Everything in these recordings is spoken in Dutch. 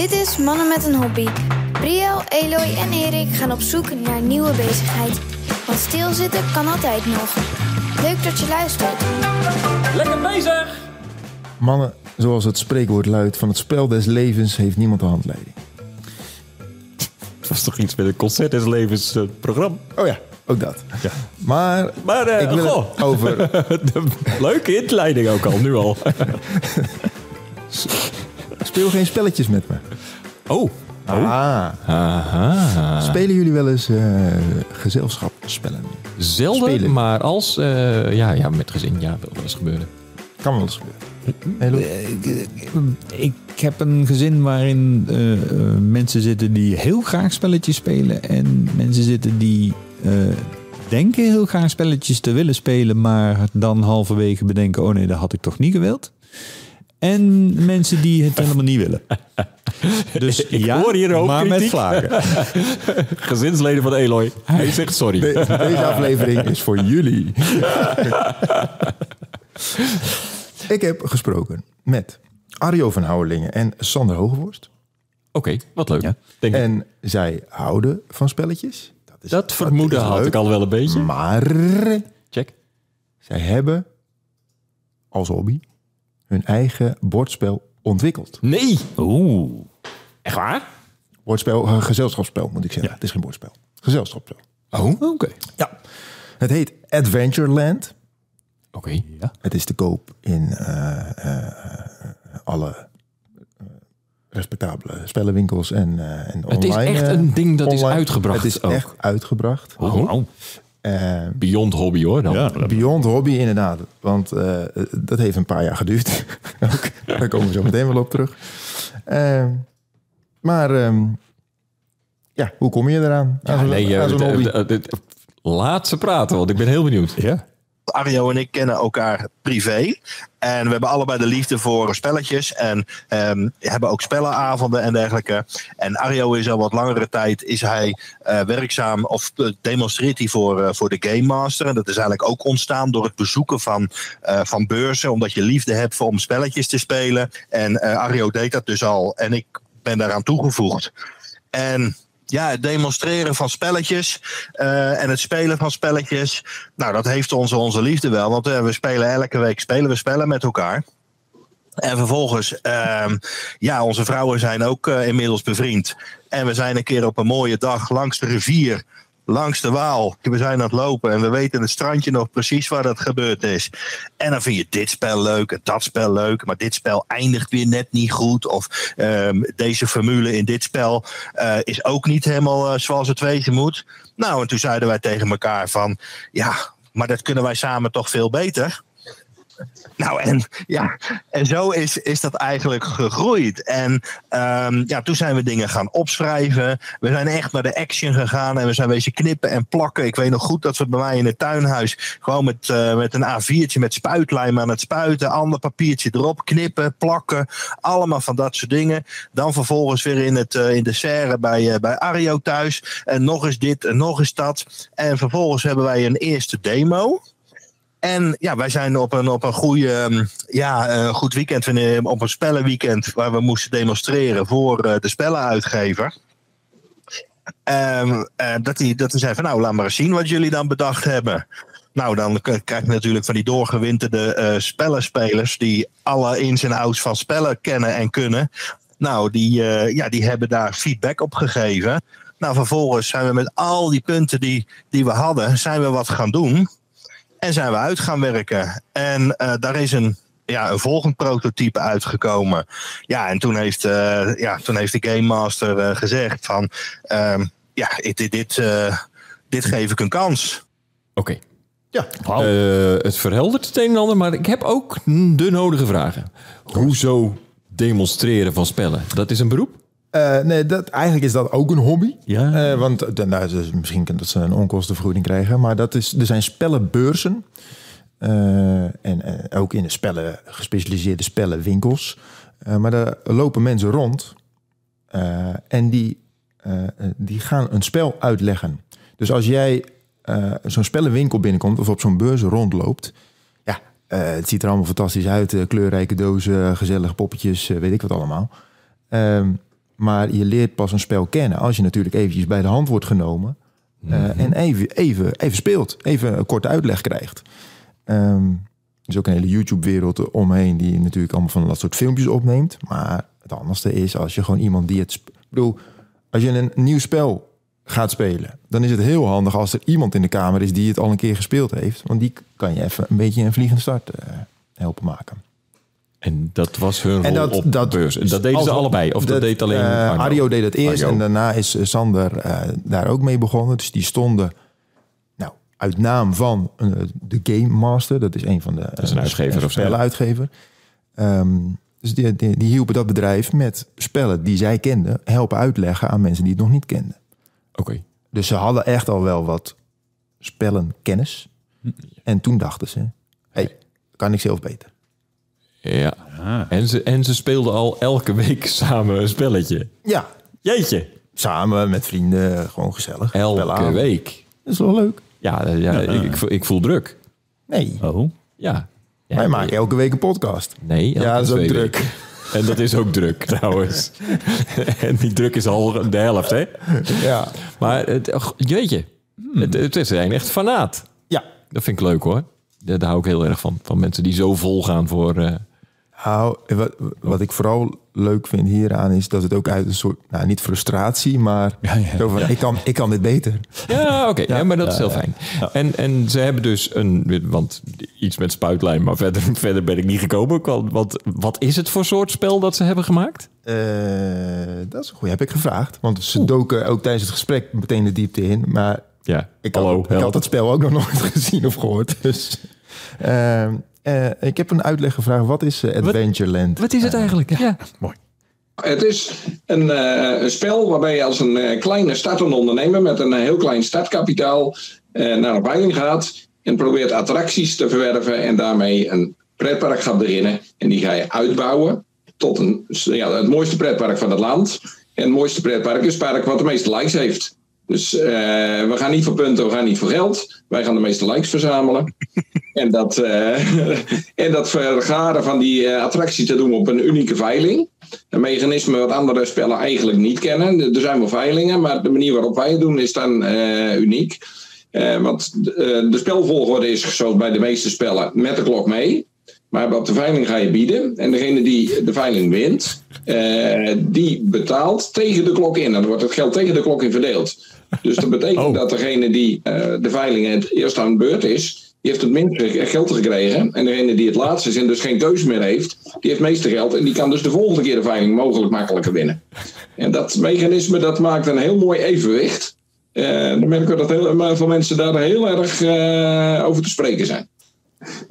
Dit is Mannen met een Hobby. Briel, Eloy en Erik gaan op zoek naar nieuwe bezigheid. Want stilzitten kan altijd nog. Leuk dat je luistert. Lekker bezig! Mannen, zoals het spreekwoord luidt, van het spel des levens heeft niemand de handleiding. Het was toch iets met een concert des levens eh, programma. Oh ja, ook dat. Maar, Maar eh, ik wil goh, over... de leuke inleiding ook al, nu al. Speel geen spelletjes met me. Oh, Ah, aha. spelen jullie wel eens eh gezelschapsspellen? Zelden, Spelen. maar als... eh, ja, ja, met gezin, ja, wil wel eens gebeuren. Kan wel eens gebeuren. Hey, Lou? Ik heb een gezin waarin eh, eh, mensen zitten die heel graag spelletjes spelen. En mensen zitten die eh, denken heel graag spelletjes te willen spelen. Maar dan halverwege bedenken, oh nee, dat had ik toch niet gewild. En mensen die het helemaal niet willen. Dus Ik ja, hoor hier ook maar met kritiek. vlagen. Gezinsleden van Eloy. Hij zegt sorry. De- deze aflevering is voor jullie. ik heb gesproken met Arjo van Houwelingen en Sander Hogevorst. Oké, wat leuk. Denk ik. En zij houden van spelletjes. Dat, is, dat vermoeden is had leuk. ik al wel een beetje. Maar Check. zij hebben als hobby hun eigen bordspel ontwikkeld. Nee. Oeh. Echt waar? Bordspel, eh, gezelschapsspel moet ik zeggen. Het is geen bordspel. Gezelschapsspel. Oh. Oké. Ja. Het heet Adventureland. Oké. Ja. Het is te koop in eh, eh, alle eh, respectabele spellenwinkels en, eh, en Het is online. echt een ding dat is online. uitgebracht Het is ook. echt uitgebracht. Oh. Eh, Beyond hobby hoor dan. Ja, Beyond hobby inderdaad. Want eh, dat heeft een paar jaar geduurd. Daar komen we zo meteen wel op terug. Eh, maar ehm, ja, hoe kom je eraan? Aan nee, aan laat ze praten, want ik ben heel benieuwd. ja. Arjo en ik kennen elkaar privé. En we hebben allebei de liefde voor spelletjes. En ehm, hebben ook spellenavonden en dergelijke. En Arjo is al wat langere tijd is hij, eh, werkzaam of eh, demonstreert hij voor, eh, voor de Game Master. En dat is eigenlijk ook ontstaan door het bezoeken van, van beurzen. Omdat je liefde hebt voor om spelletjes te spelen. En Arjo deed dat dus al. En ik ben daaraan toegevoegd. En ja, het demonstreren van spelletjes eh, en het spelen van spelletjes. Nou, dat heeft onze, onze liefde wel. Want eh, we spelen elke week spelen we spellen met elkaar. En vervolgens, ehm, ja, onze vrouwen zijn ook eh, inmiddels bevriend. En we zijn een keer op een mooie dag langs de rivier, langs de Waal. We zijn aan het lopen en we weten het strandje nog precies waar dat gebeurd is. En dan vind je dit spel leuk en dat spel leuk. Maar dit spel eindigt weer net niet goed. Of ehm, deze formule in dit spel eh, is ook niet helemaal eh, zoals het wezen moet. Nou, en toen zeiden wij tegen elkaar van... Ja, maar dat kunnen wij samen toch veel beter. Nou, en, ja, en zo is, is dat eigenlijk gegroeid. En ehm, ja, toen zijn we dingen gaan opschrijven. We zijn echt naar de action gegaan en we zijn wezen knippen en plakken. Ik weet nog goed dat we bij mij in het tuinhuis gewoon met, eh, met een A4'tje met spuitlijm aan het spuiten. Ander papiertje erop, knippen, plakken. Allemaal van dat soort dingen. Dan vervolgens weer in, het, eh, in de serre bij, eh, bij Ario thuis. En nog eens dit en nog eens dat. En vervolgens hebben wij een eerste demo. En ja, wij zijn op een, op een goede, ehm, ja, een goed weekend, eh, op een spellenweekend, waar we moesten demonstreren voor eh, de spellenuitgever. Ehm, eh, dat hij dat hij zei van nou, laat maar eens zien wat jullie dan bedacht hebben. Nou, dan krijg je natuurlijk van die doorgewinterde eh spellenspelers die alle ins en outs van spellen kennen en kunnen. Nou, die, eh, ja, die hebben daar feedback op gegeven. Nou, vervolgens zijn we met al die punten die, die we hadden, zijn we wat gaan doen. En zijn we uit gaan werken. En eh, daar is een, ja, een volgend prototype uitgekomen. Ja, en toen heeft, eh, ja, toen heeft de Game Master eh, gezegd van... ehm, ja, dit, dit, eh, dit geef ik een kans. Oké. Ja. Eh, het verheldert het een en ander, maar ik heb ook de nodige vragen. Hoezo demonstreren van spellen? Dat is een beroep? Eh, nee, dat, eigenlijk is dat ook een hobby. Ja. Eh, want eh, nou, dus misschien dat ze een onkostenvergoeding krijgen. Maar dat is, er zijn spellenbeurzen. Eh, en ook in de spellen, gespecialiseerde spellenwinkels. Maar daar lopen mensen rond. en die, die gaan een spel uitleggen. Dus als jij zo'n spellenwinkel binnenkomt of op zo'n beurs rondloopt. Ja, het ziet er allemaal fantastisch uit. kleurrijke dozen, gezellige poppetjes, weet ik wat allemaal. Ehm, Maar je leert pas een spel kennen als je natuurlijk eventjes bij de hand wordt genomen. eh, en even, even, even speelt. Even een korte uitleg krijgt. Ehm, er is ook een hele YouTube-wereld omheen die natuurlijk allemaal van dat soort filmpjes opneemt. Maar het anderste is als je gewoon iemand die het... Ik bedoel, als je een nieuw spel gaat spelen, dan is het heel handig als er iemand in de kamer is die het al een keer gespeeld heeft. Want die kan je even een beetje een vliegende start eh, helpen maken. En dat was hun En rol dat, op dat, beurs. En dat deden ze allebei. Of dat, deed alleen eh, Arno? Ario deed het eerst en daarna is eh, Sander eh, daar ook mee begonnen. Dus die stonden nou, uit naam van eh, de Game Master. Dat is een van de is een eh, uitgever of zo, spellenuitgever. Ehm, dus die, die, die hielpen dat bedrijf met spellen die zij kenden helpen uitleggen aan mensen die het nog niet kenden. Oké. Dus ze hadden echt al wel wat spellenkennis. En toen dachten ze, hey, kan ik zelf beter. Ja. En, ze, en ze speelden al elke week samen een spelletje. Ja, Jeetje. samen met vrienden, gewoon gezellig. Elke week. Dat is wel leuk. Ja, eh, ja, Ik, ik, voel- ik voel druk. Nee, Oh. Ja. ja wij maken elke week een podcast. Nee, elke Ja, dat is ook druk. weken. En dat is ook druk trouwens. en die druk is al de helft, hè? Ja. Maar het, jeetje, het, het is een echt fanaat. Ja. Dat vind ik leuk hoor. Daar, daar hou ik heel erg van. Van mensen die zo vol gaan voor... eh, Nou, wat, wat ik vooral leuk vind hieraan is dat het ook uit een soort, nou niet frustratie, maar Ja, ja. zo van, ik, kan, ik kan dit beter. Ja, oké. Ja, maar dat is heel fijn. En, en ze hebben dus een... Want iets met spuitlijn, maar verder, verder ben ik niet gekomen. Want wat, wat is het voor soort spel dat ze hebben gemaakt? Eh, dat is een goeie, heb ik gevraagd. Want ze doken ook tijdens het gesprek meteen de diepte in. Maar Ja, ik, hallo. had, ik help. had het spel ook nog nooit gezien of gehoord. Dus, Ehm, eh, ik heb een uitleg gevraagd. Wat is eh, Adventureland? Wat is het eigenlijk? Ja. Het is een, eh, een spel waarbij je als een eh, kleine startende ondernemer met een eh, heel klein startkapitaal eh, naar een veiling gaat en probeert attracties te verwerven en daarmee een pretpark gaat beginnen. En die ga je uitbouwen tot een, ja, het mooiste pretpark van het land. En het mooiste pretpark is het park wat de meeste likes heeft. Dus eh, we gaan niet voor punten, we gaan niet voor geld. Wij gaan de meeste likes verzamelen. En, dat, eh, en dat vergaren van die eh, attractie te doen op een unieke veiling. Een mechanisme wat andere spellen eigenlijk niet kennen. Er zijn wel veilingen, maar de manier waarop wij het doen is dan eh, uniek. Want de, de spelvolgorde is zo bij de meeste spellen met de klok mee. Maar op de veiling ga je bieden. En degene die de veiling wint, die betaalt tegen de klok in. En dan wordt het geld tegen de klok in verdeeld. Dus dat betekent Oh. dat degene die de veiling het eerst aan de beurt is, die heeft het minste geld gekregen. En degene die het laatste is en dus geen keuze meer heeft, die heeft het meeste geld. En die kan dus de volgende keer de veiling mogelijk makkelijker winnen. En dat mechanisme dat maakt een heel mooi evenwicht. Eh, dan merken we dat heel veel mensen daar heel erg eh, over te spreken zijn.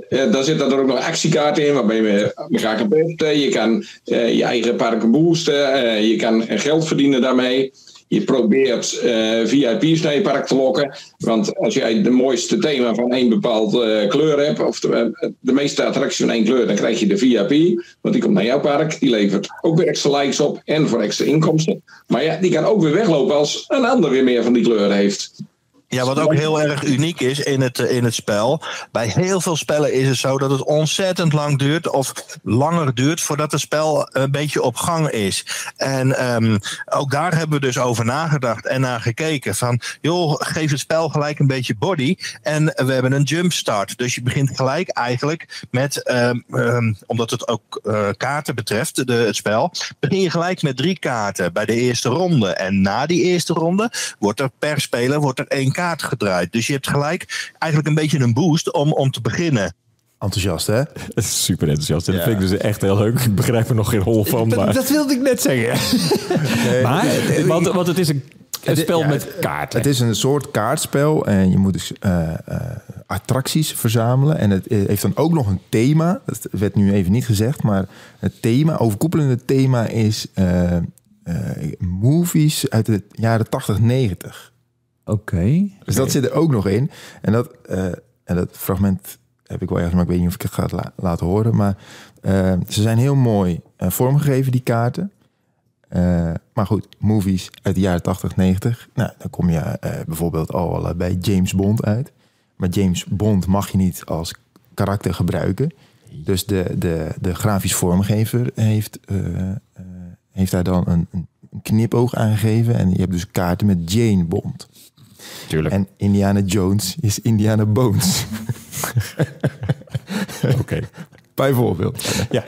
Eh, dan zitten er ook nog actiekaarten in, waarbij je elkaar kan. Je kan je eigen park boosten. je kan geld verdienen daarmee. Je probeert eh, VIP's naar je park te lokken. Want als jij de mooiste thema van één bepaald eh, kleur hebt, of de, de meeste attracties van één kleur, dan krijg je de VIP. Want die komt naar jouw park. Die levert ook weer extra likes op en voor extra inkomsten. Maar ja, die kan ook weer weglopen als een ander weer meer van die kleur heeft. Ja, wat ook heel erg uniek is in het, eh, in het spel. Bij heel veel spellen is het zo dat het ontzettend lang duurt. Of langer duurt voordat het spel een beetje op gang is. En ehm, ook daar hebben we dus over nagedacht en naar gekeken. Van joh, geef het spel gelijk een beetje body. En we hebben een jumpstart. Dus je begint gelijk eigenlijk met. ehm, ehm, omdat het ook eh, kaarten betreft, de, het spel. Begin je gelijk met drie kaarten bij de eerste ronde. En na die eerste ronde wordt er per speler wordt er één gedraaid. Dus je hebt gelijk eigenlijk een beetje een boost om, om te beginnen. Enthousiast, hè? Super enthousiast. En dat vind ik dus echt heel leuk. Ik begrijp er nog geen hol van. Maar, Dat wilde ik net zeggen. maar want, want het is een, een spel Ja, met kaarten. Het is een soort kaartspel en je moet dus eh, eh, attracties verzamelen. En het heeft dan ook nog een thema. Dat werd nu even niet gezegd, maar het thema, overkoepelende thema is eh, eh, movies uit de jaren 80, 90. Oké. Dus dat zit er ook nog in. En dat, eh, en dat fragment heb ik wel ergens, maar ik weet niet of ik het ga la- laten horen. Maar eh, ze zijn heel mooi eh, vormgegeven, die kaarten. Eh, maar goed, movies uit de jaren 80, 90. Nou, dan kom je eh, bijvoorbeeld al bij James Bond uit. Maar James Bond mag je niet als karakter gebruiken. Dus de, de, de grafisch vormgever heeft, eh, eh, heeft daar dan een, een knipoog aangegeven. En je hebt dus kaarten met Jane Bond. Tuurlijk. En Indiana Jones is Indiana Bones. Oké. Bijvoorbeeld. Ja.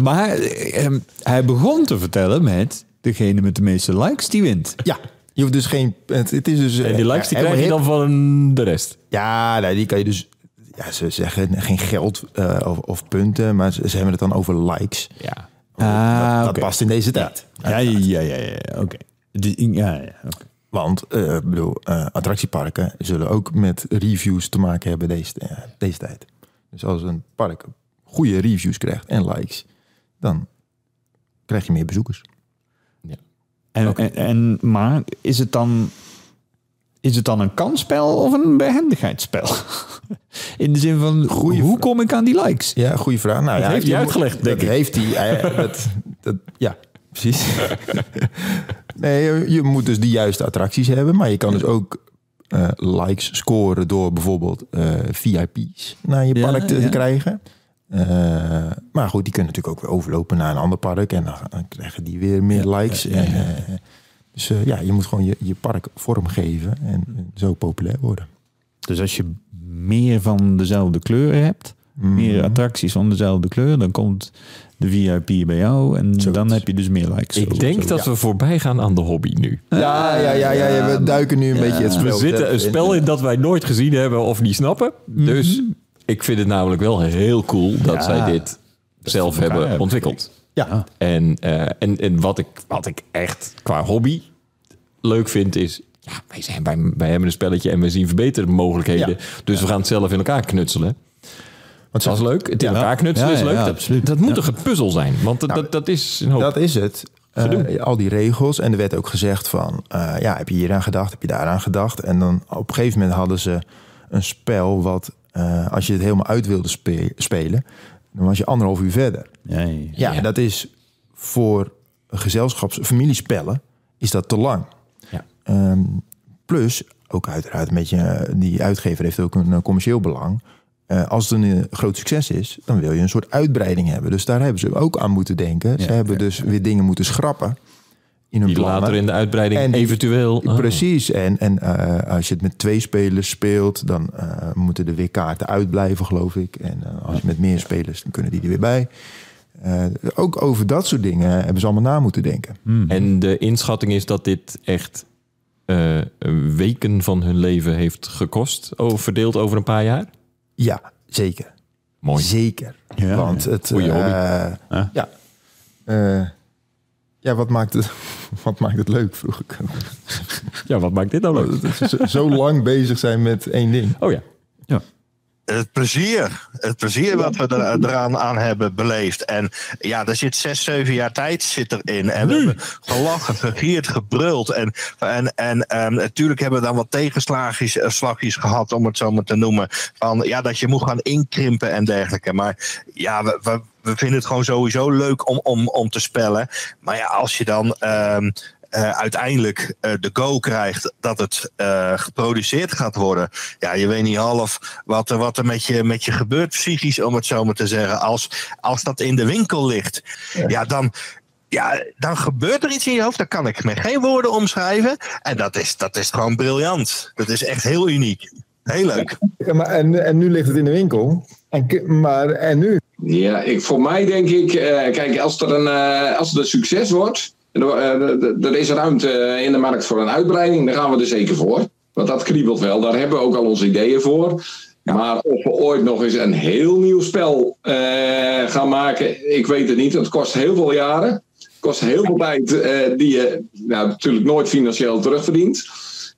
Maar ehm, hij begon te vertellen met degene met de meeste likes die wint. Ja, je hoeft dus geen... Het, het is dus... En die likes die eh, krijg je dan van de rest. Ja, nou, die kan je dus... Ja, ze zeggen geen geld eh, of, of punten, maar ze, ze hebben het dan over likes. Ja. Ah, dat, dat oké. past in deze tijd. Ja, ja, ja, ja, oké. Die- Ja, ja, oké. Want eh, ik bedoel, eh, attractieparken zullen ook met reviews te maken hebben deze, eh, deze tijd. Dus als een park goede reviews krijgt en likes, dan krijg je meer bezoekers. En, en, en, maar is het dan... Is het dan een kansspel of een behendigheidsspel? In de zin van, Goeie hoe vraag. kom ik aan die likes? Ja, goede vraag. Nou, ja, heeft hij uitgelegd, denk dat ik. Heeft hij, eh, dat, dat, ja, precies. nee, je, moet dus de juiste attracties hebben, maar je kan dus ook eh, likes scoren door bijvoorbeeld eh, VIP's naar je Ja, park te, ja. krijgen. Eh, maar goed, die kunnen natuurlijk ook weer overlopen naar een ander park en dan, dan krijgen die weer meer likes. En, dus ja, je moet gewoon je, je park vormgeven en zo populair worden. Dus als je meer van dezelfde kleur hebt, Mhm. meer attracties van dezelfde kleur, dan komt de VIP bij jou en dan heb je dus meer likes. Zo- Ik denk zo. dat we voorbij gaan aan de hobby nu. Ja, ja, ja, ja, ja, we duiken nu een beetje het spel. We zitten een spel in dat wij nooit gezien hebben of niet snappen. Mhm. Dus ik vind het namelijk wel heel cool dat Ja. zij dit zelf hebben hebben ontwikkeld. Ja, En, eh, en, en wat, ik, wat ik echt qua hobby leuk vind is... Ja, wij, zijn, wij, wij hebben een spelletje en we zien verbetermogelijkheden. Ja. Dus we gaan het zelf in elkaar knutselen. Want Dat is leuk. Het in elkaar knutselen Ja, is leuk. ja, dat, absoluut. dat moet Ja. een gepuzzel zijn. Want dat, Nou, dat, dat is een hoop. Dat is het. Eh, al die regels. En er werd ook gezegd van... eh, ja, heb je hier aan gedacht? Heb je daar aan gedacht? En dan op een gegeven moment hadden ze een spel... wat eh, als je het helemaal uit wilde spe- spelen... dan was je anderhalf uur verder. Ja, ja. Ja, Ja. dat is voor gezelschaps- familiespellen... is dat te lang. Ja. Ehm, plus, ook uiteraard een beetje... die uitgever heeft ook een commercieel belang... Eh, als het een eh, groot succes is, dan wil je een soort uitbreiding hebben. Dus daar hebben ze ook aan moeten denken. ze hebben ja, dus weer dingen moeten schrappen in hun Die plannen. later in de uitbreiding En die- eventueel... oh. Precies. En, en eh, als je het met twee spelers speelt, dan eh, moeten er weer kaarten uitblijven, geloof ik. En eh, als je met meer spelers, dan kunnen die er weer bij. Eh, ook over dat soort dingen hebben ze allemaal na moeten denken. En de inschatting is dat dit echt eh, weken van hun leven heeft gekost. Verdeeld over een paar jaar. Ja, zeker. Mooi. Zeker. Ja, Want het. Goeie hobby. eh, Ja. Ja. Eh, ja, wat maakt het, wat maakt het leuk, vroeg ik. Ja, wat maakt dit nou leuk? Zo lang bezig zijn met één ding. Oh ja. Het plezier. Het plezier wat we er, eraan aan hebben beleefd. En ja, er zit zes, zeven jaar tijd zit erin. En we hebben gelachen, gegierd, gebruld. En, en, en ehm, natuurlijk hebben we dan wat tegenslagjes eh, slagjes gehad, om het zo maar te noemen. Van ja, dat je moet gaan inkrimpen en dergelijke. Maar ja, we, we, we vinden het gewoon sowieso leuk om, om, om te spellen. Maar ja, als je dan. ehm, eh, uiteindelijk eh, de go krijgt dat het eh, geproduceerd gaat worden. Ja, je weet niet half wat er, wat er met, je, met je gebeurt psychisch, om het zo maar te zeggen. Als, als dat in de winkel ligt, ja, dan, ja, dan gebeurt er iets in je hoofd. Dat kan ik met geen woorden omschrijven. En dat is, dat is gewoon briljant. Dat is echt heel uniek. Heel leuk. Ja, maar en, en nu ligt het in de winkel. En, maar en nu? Ja, ik, voor mij denk ik, eh, kijk, als, er een, eh, als het een succes wordt, er, eh, er- is ruimte eh, in de markt voor een uitbreiding, dan gaan we er zeker voor. Want dat kriebelt wel, daar hebben we ook al onze ideeën voor. Maar of we ooit nog eens een heel nieuw spel eh, gaan maken, ik weet het niet. Het kost heel veel jaren. Het kost heel veel tijd die je nou, natuurlijk nooit financieel terugverdient.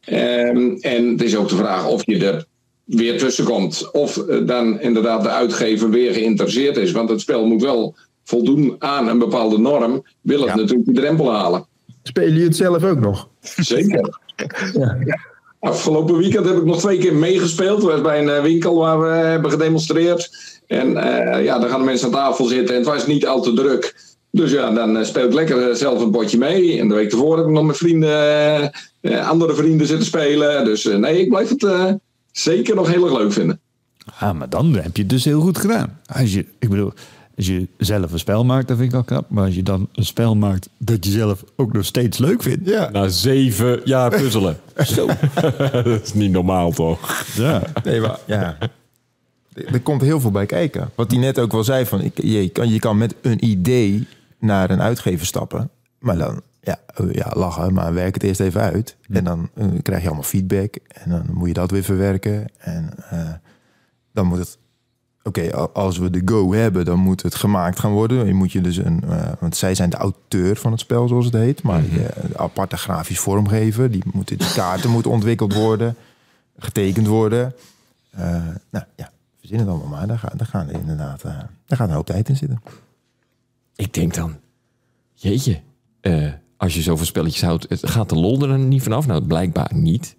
Ehm, en het is ook de vraag of je er weer tussenkomt. Of dan inderdaad de uitgever weer geïnteresseerd is. Want het spel moet wel voldoen aan een bepaalde norm. Wil het Ja. natuurlijk de drempel halen. Spelen jullie het zelf ook nog? Zeker. Afgelopen weekend heb ik nog twee keer meegespeeld. Was bij een eh, winkel waar we hebben gedemonstreerd. En eh, ja, dan gaan de mensen aan tafel zitten en het was niet al te druk. Dus ja, dan eh, speel ik lekker zelf een potje mee. En de week ervoor heb ik nog met vrienden, andere vrienden zitten spelen. Dus eh, nee, ik blijf het eh, zeker nog heel erg leuk vinden. Ah, maar dan heb je het dus heel goed gedaan. Als je, ik bedoel, als je zelf een spel maakt, dat vind ik al knap. Maar als je dan een spel maakt dat je zelf ook nog steeds leuk vindt. Ja. Na zeven jaar puzzelen. Zo. dat is niet normaal, toch? Ja. Nee, maar ja. Er komt heel veel bij kijken. Wat hij net ook wel zei: van, ik, je, kan, je kan met een idee naar een uitgever stappen. Maar dan, ja, oh, ja lachen, maar werk het eerst even uit. En dan eh, krijg je allemaal feedback. En dan moet je dat weer verwerken. En eh, dan moet het. Oké, als we de go hebben, dan moet het gemaakt gaan worden. Je moet je dus een, eh, want zij zijn de auteur van het spel, zoals het heet. Maar een aparte grafisch vormgever. Die, moeten, die kaarten moeten ontwikkeld worden, getekend worden. Eh, nou ja, verzin het allemaal maar. Daar, gaan daar, gaan er inderdaad, daar gaat een hoop tijd in zitten. Ik denk dan, jeetje, als je zoveel spelletjes houdt, het gaat de lol er niet vanaf? Nou, blijkbaar niet.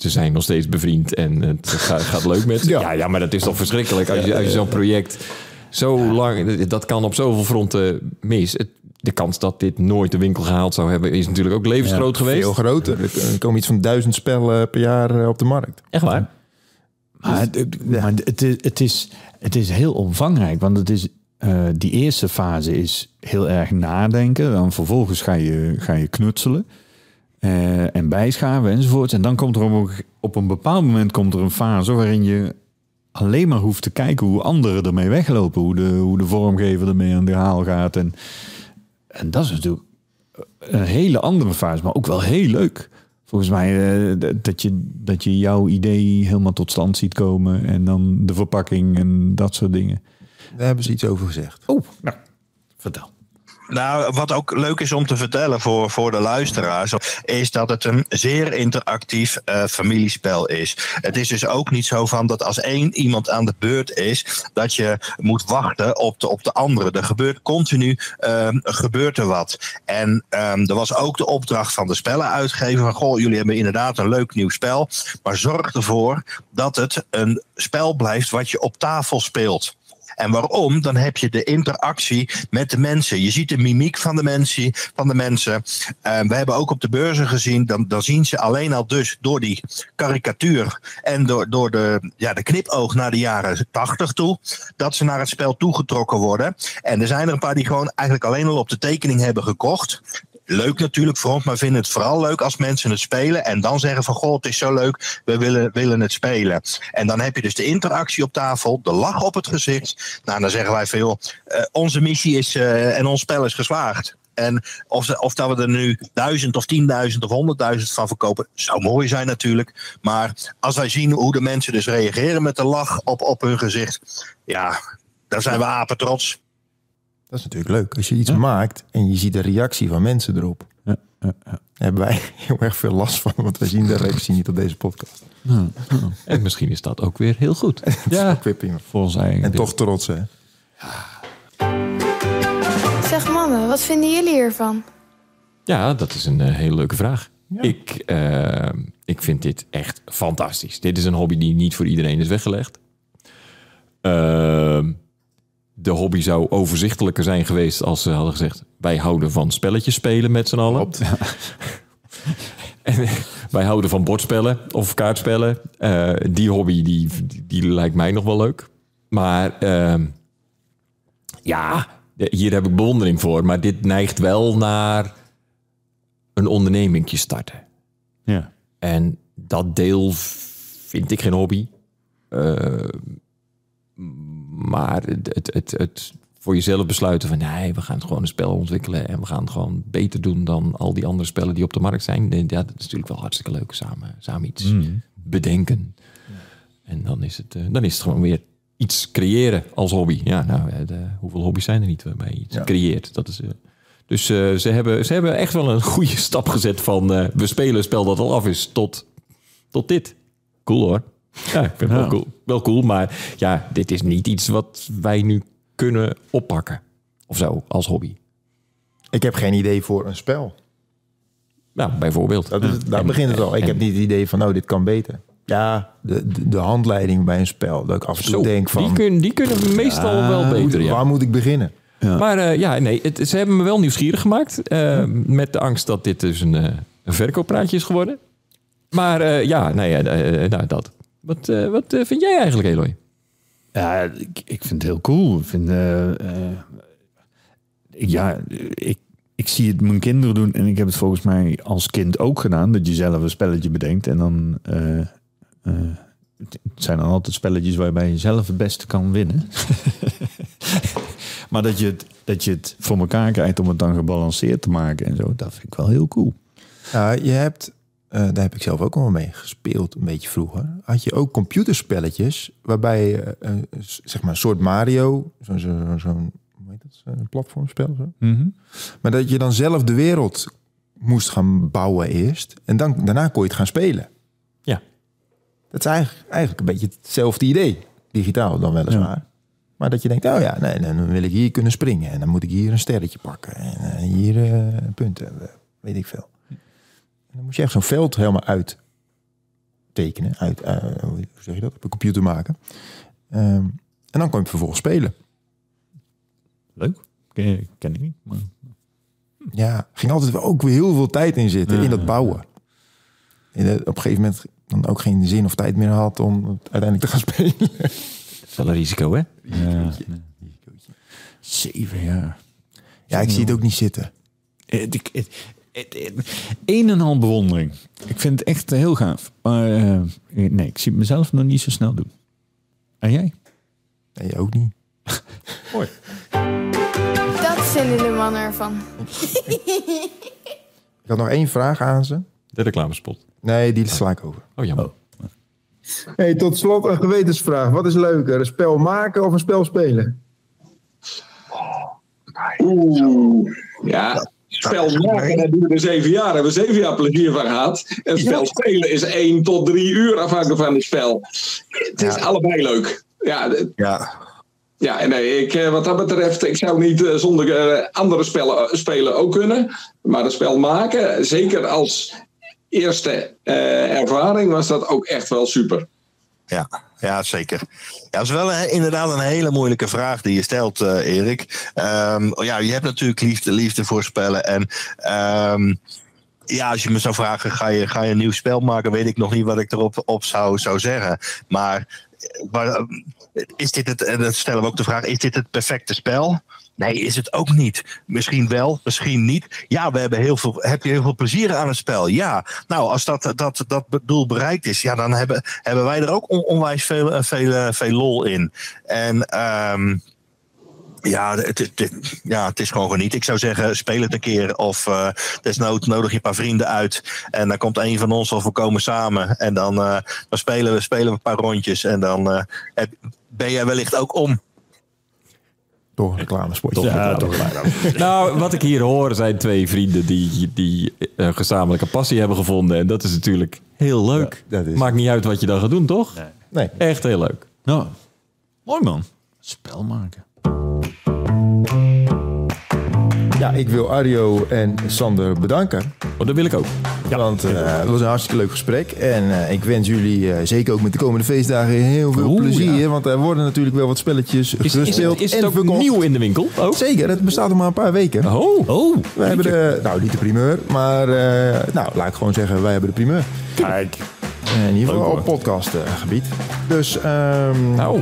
Ze zijn nog steeds bevriend en het gaat, gaat leuk met ze. Ja. Ja. ja, maar dat is toch verschrikkelijk als je, als je zo'n project zo lang... Dat kan op zoveel fronten mis. Het- de kans dat dit nooit de winkel gehaald zou hebben... is natuurlijk ook levensgroot geweest. Veel groter. Er komen iets van duizend spellen per jaar eh, op de markt. Echt waar? Maar, het, maar het, is, het, is, het is heel omvangrijk. Want het is, eh, die eerste fase is heel erg nadenken. Dan vervolgens ga je, ga je knutselen. Eh, en bijschaven enzovoort. En dan komt er op een, op een bepaald moment komt er een fase waarin je alleen maar hoeft te kijken hoe anderen ermee weglopen. Hoe de, hoe de vormgever ermee aan de haal gaat. En, en dat is natuurlijk een hele andere fase, maar ook wel heel leuk. Volgens mij eh, dat, je, dat je jouw idee helemaal tot stand ziet komen. En dan de verpakking en dat soort dingen. Daar hebben ze iets over gezegd. Oh, nou, vertel. Nou, wat ook leuk is om te vertellen voor, voor de luisteraars, is dat het een zeer interactief eh, familiespel is. Het is dus ook niet zo van dat als één iemand aan de beurt is, dat je moet wachten op de, op de andere. Er gebeurt continu ehm, gebeurt er wat. En ehm, er was ook de opdracht van de spellenuitgever van, goh, jullie hebben inderdaad een leuk nieuw spel, maar zorg ervoor dat het een spel blijft wat je op tafel speelt. En waarom? Dan heb je de interactie met de mensen. Je ziet de mimiek van de mensen. Van de mensen. Eh, we hebben ook op de beurzen gezien, dan, dan zien ze alleen al dus door die karikatuur en door, door de, ja, de knipoog naar de jaren 80 toe, dat ze naar het spel toegetrokken worden. En er zijn er een paar die gewoon eigenlijk alleen al op de tekening hebben gekocht. Leuk natuurlijk voor ons, maar vinden het vooral leuk als mensen het spelen. En dan zeggen van, goh, het is zo leuk, we willen, willen het spelen. En dan heb je dus de interactie op tafel, de lach op het gezicht. Nou, dan zeggen wij veel, eh, onze missie is eh, en ons spel is geslaagd. En of, of dat we er nu duizend of tienduizend of honderdduizend van verkopen, zou mooi zijn natuurlijk. Maar als wij zien hoe de mensen dus reageren met de lach op, op hun gezicht, ja, dan zijn we apen trots. Dat is natuurlijk leuk. Als je iets maakt en je ziet de reactie van mensen erop. Ja, ja, Daar hebben wij heel erg veel last van, want wij zien de reactie niet op deze podcast. En misschien is dat ook weer heel goed. Ja, Quipping. voor ons eigen En deel. toch trots, hè? Zeg mannen, wat vinden jullie hiervan? Ja, dat is een eh, hele leuke vraag. Ik, eh, ik vind dit echt fantastisch. Dit is een hobby die niet voor iedereen is weggelegd. Ehm, de hobby zou overzichtelijker zijn geweest als ze hadden gezegd... wij houden van spelletjes spelen met z'n allen. En wij houden van bordspellen of kaartspellen. Eh, die hobby die, die, die lijkt mij nog wel leuk. Maar ehm, ja, hier heb ik bewondering voor. Maar dit neigt wel naar een ondernemingje starten. Ja. En dat deel vind ik geen hobby. Eh, maar het, het, het, het voor jezelf besluiten van nee, we gaan gewoon een spel ontwikkelen en we gaan het gewoon beter doen dan al die andere spellen die op de markt zijn. Ja, dat is natuurlijk wel hartstikke leuk samen, samen iets bedenken. En dan is, het, eh, dan is het gewoon weer iets creëren als hobby. Ja, nou, eh, de, hoeveel hobby's zijn er niet waarbij je iets Ja. creëert? Dat is, eh, dus ze, hebben, ze hebben echt wel een goede stap gezet van we spelen een spel dat al af is tot, tot dit. Cool hoor. Ja, ik vind het Ja. wel, cool. wel cool. Maar ja, dit is niet iets wat wij nu kunnen oppakken. Of zo, als hobby. Ik heb geen idee voor een spel. Nou, bijvoorbeeld. Dat is, daar En- begint het al. Ik en- heb niet het idee van, nou, dit kan beter. Ja, de, de, de handleiding bij een spel. Dat ik af en toe Zo, denk van, die, kunnen, die kunnen meestal wel beter, ja. waar moet ik beginnen? Maar eh, ja, nee, het, ze hebben me wel nieuwsgierig gemaakt. eh, Met de angst dat dit dus een, eh, een verkooppraatje is geworden. Maar eh, ja, nou ja, eh, nou, dat. Wat, eh, wat eh, vind jij eigenlijk, Eloy? Ja, ik, ik vind het heel cool. Ik vind, eh, eh, ja, ik, ik zie het mijn kinderen doen en ik heb het volgens mij als kind ook gedaan. Dat je zelf een spelletje bedenkt en dan eh, eh, het zijn dan altijd spelletjes waarbij je zelf het beste kan winnen. maar dat je, het, dat je het voor elkaar krijgt om het dan gebalanceerd te maken en zo, dat vind ik wel heel cool. Ja, je hebt, eh, daar heb ik zelf ook al mee gespeeld, een beetje vroeger. Had je ook computerspelletjes waarbij je, s- zeg maar, een soort Mario, zo'n zo, zo, zo'n, hoe heet dat, een platformspel, zo. maar dat je dan zelf de wereld moest gaan bouwen eerst en dan, daarna kon je het gaan spelen. Ja. Dat is eigenlijk, eigenlijk een beetje hetzelfde idee, digitaal dan weliswaar. Maar dat je denkt, oh ja, nee, dan wil ik hier kunnen springen en dan moet ik hier een sterretje pakken en hier punten, weet ik veel. En dan moest je echt zo'n veld helemaal uit tekenen, uit, eh, hoe zeg je dat, op een computer maken. Ehm, en dan kon je het vervolgens spelen. Leuk. Ken, ken ik niet. Maar... Ja, ging altijd wel ook weer heel veel tijd in zitten, in dat bouwen. En op een gegeven moment dan ook geen zin of tijd meer had om het uiteindelijk te gaan spelen. Dat is wel een risico, hè? Ja, Zeven jaar. Ja, ik zie het ook niet zitten. Het, ik- een en al bewondering. Ik vind het echt heel gaaf. Maar eh, nee, ik zie het mezelf nog niet zo snel doen. En jij? Nee, ook niet. Dat vinden de mannen ervan. Ik had nog één vraag aan ze. De reclamespot. Nee, die sla ik over. Oh, jammer. Hey, tot slot een gewetensvraag. Wat is leuker, een spel maken of een spel spelen? Oeh, ja. Spel maken, dat duurde zeven jaar. Hebben we zeven jaar plezier van gehad. En spel spelen is één tot drie uur afhankelijk van het spel. Het is allebei leuk. Ja, Ja, ja en nee, ik, eh, wat dat betreft, ik zou niet eh, zonder eh, andere spellen, spelen ook kunnen. Maar het spel maken, zeker als eerste ervaring, was dat ook echt wel super. Ja, ja zeker. Dat is wel inderdaad een hele moeilijke vraag die je stelt, eh, Erik. Ehm, ja, je hebt natuurlijk liefde, liefde voor spellen. En ehm, ja, als je me zou vragen, ga je, ga je een nieuw spel maken? Weet ik nog niet wat ik erop op zou, zou zeggen. Maar, eh, maar, is dit het, en dan stellen we ook de vraag, is dit het perfecte spel? Nee, is het ook niet. Misschien wel, misschien niet. Ja, we hebben heel veel, heb je heel veel plezier aan het spel? Ja. Nou, als dat, dat, dat doel bereikt is, ja, dan hebben, hebben wij er ook on- onwijs veel, eh, veel, eh, veel lol in. En ehm, ja, het, het- ja, het is gewoon genieten. Ik zou zeggen, speel het een keer. Of eh desnoods nodig je een paar vrienden uit. En dan komt een van ons of we komen samen. En dan, dan spelen, we, spelen we een paar rondjes. En dan ben jij wellicht ook om. Toch een reclamespotje. Ja, toch. Nou, wat ik hier hoor zijn twee vrienden die, die een gezamenlijke passie hebben gevonden. En dat is natuurlijk heel leuk. Ja, dat is- Maakt niet uit wat je dan gaat doen, toch? Nee. Echt heel leuk. Nou, mooi man. Spel maken. Ja, ik wil Arjo en Sander bedanken. Oh, dat wil ik ook. Want eh, het was een hartstikke leuk gesprek. En eh, ik wens jullie, eh, zeker ook met de komende feestdagen, heel veel Oeh, plezier. Want er worden natuurlijk wel wat spelletjes Is, gespeeld is het ook nieuw in de winkel? Ook? Zeker, het bestaat nog maar een paar weken. Oh, oh. We hebben de, nou niet de primeur, maar nou, laat ik gewoon zeggen, wij hebben de primeur. Kijk. In ieder geval op podcastgebied. Dus ehm, Nou,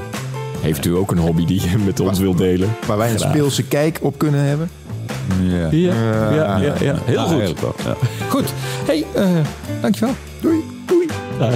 heeft u ook een hobby die je met ons wilt delen? waar wij een speelse kijk op kunnen hebben. Ja. Ja, ja, ja, ja. heel goed. Goed. Hey, eh dankjewel. Doei. Dag.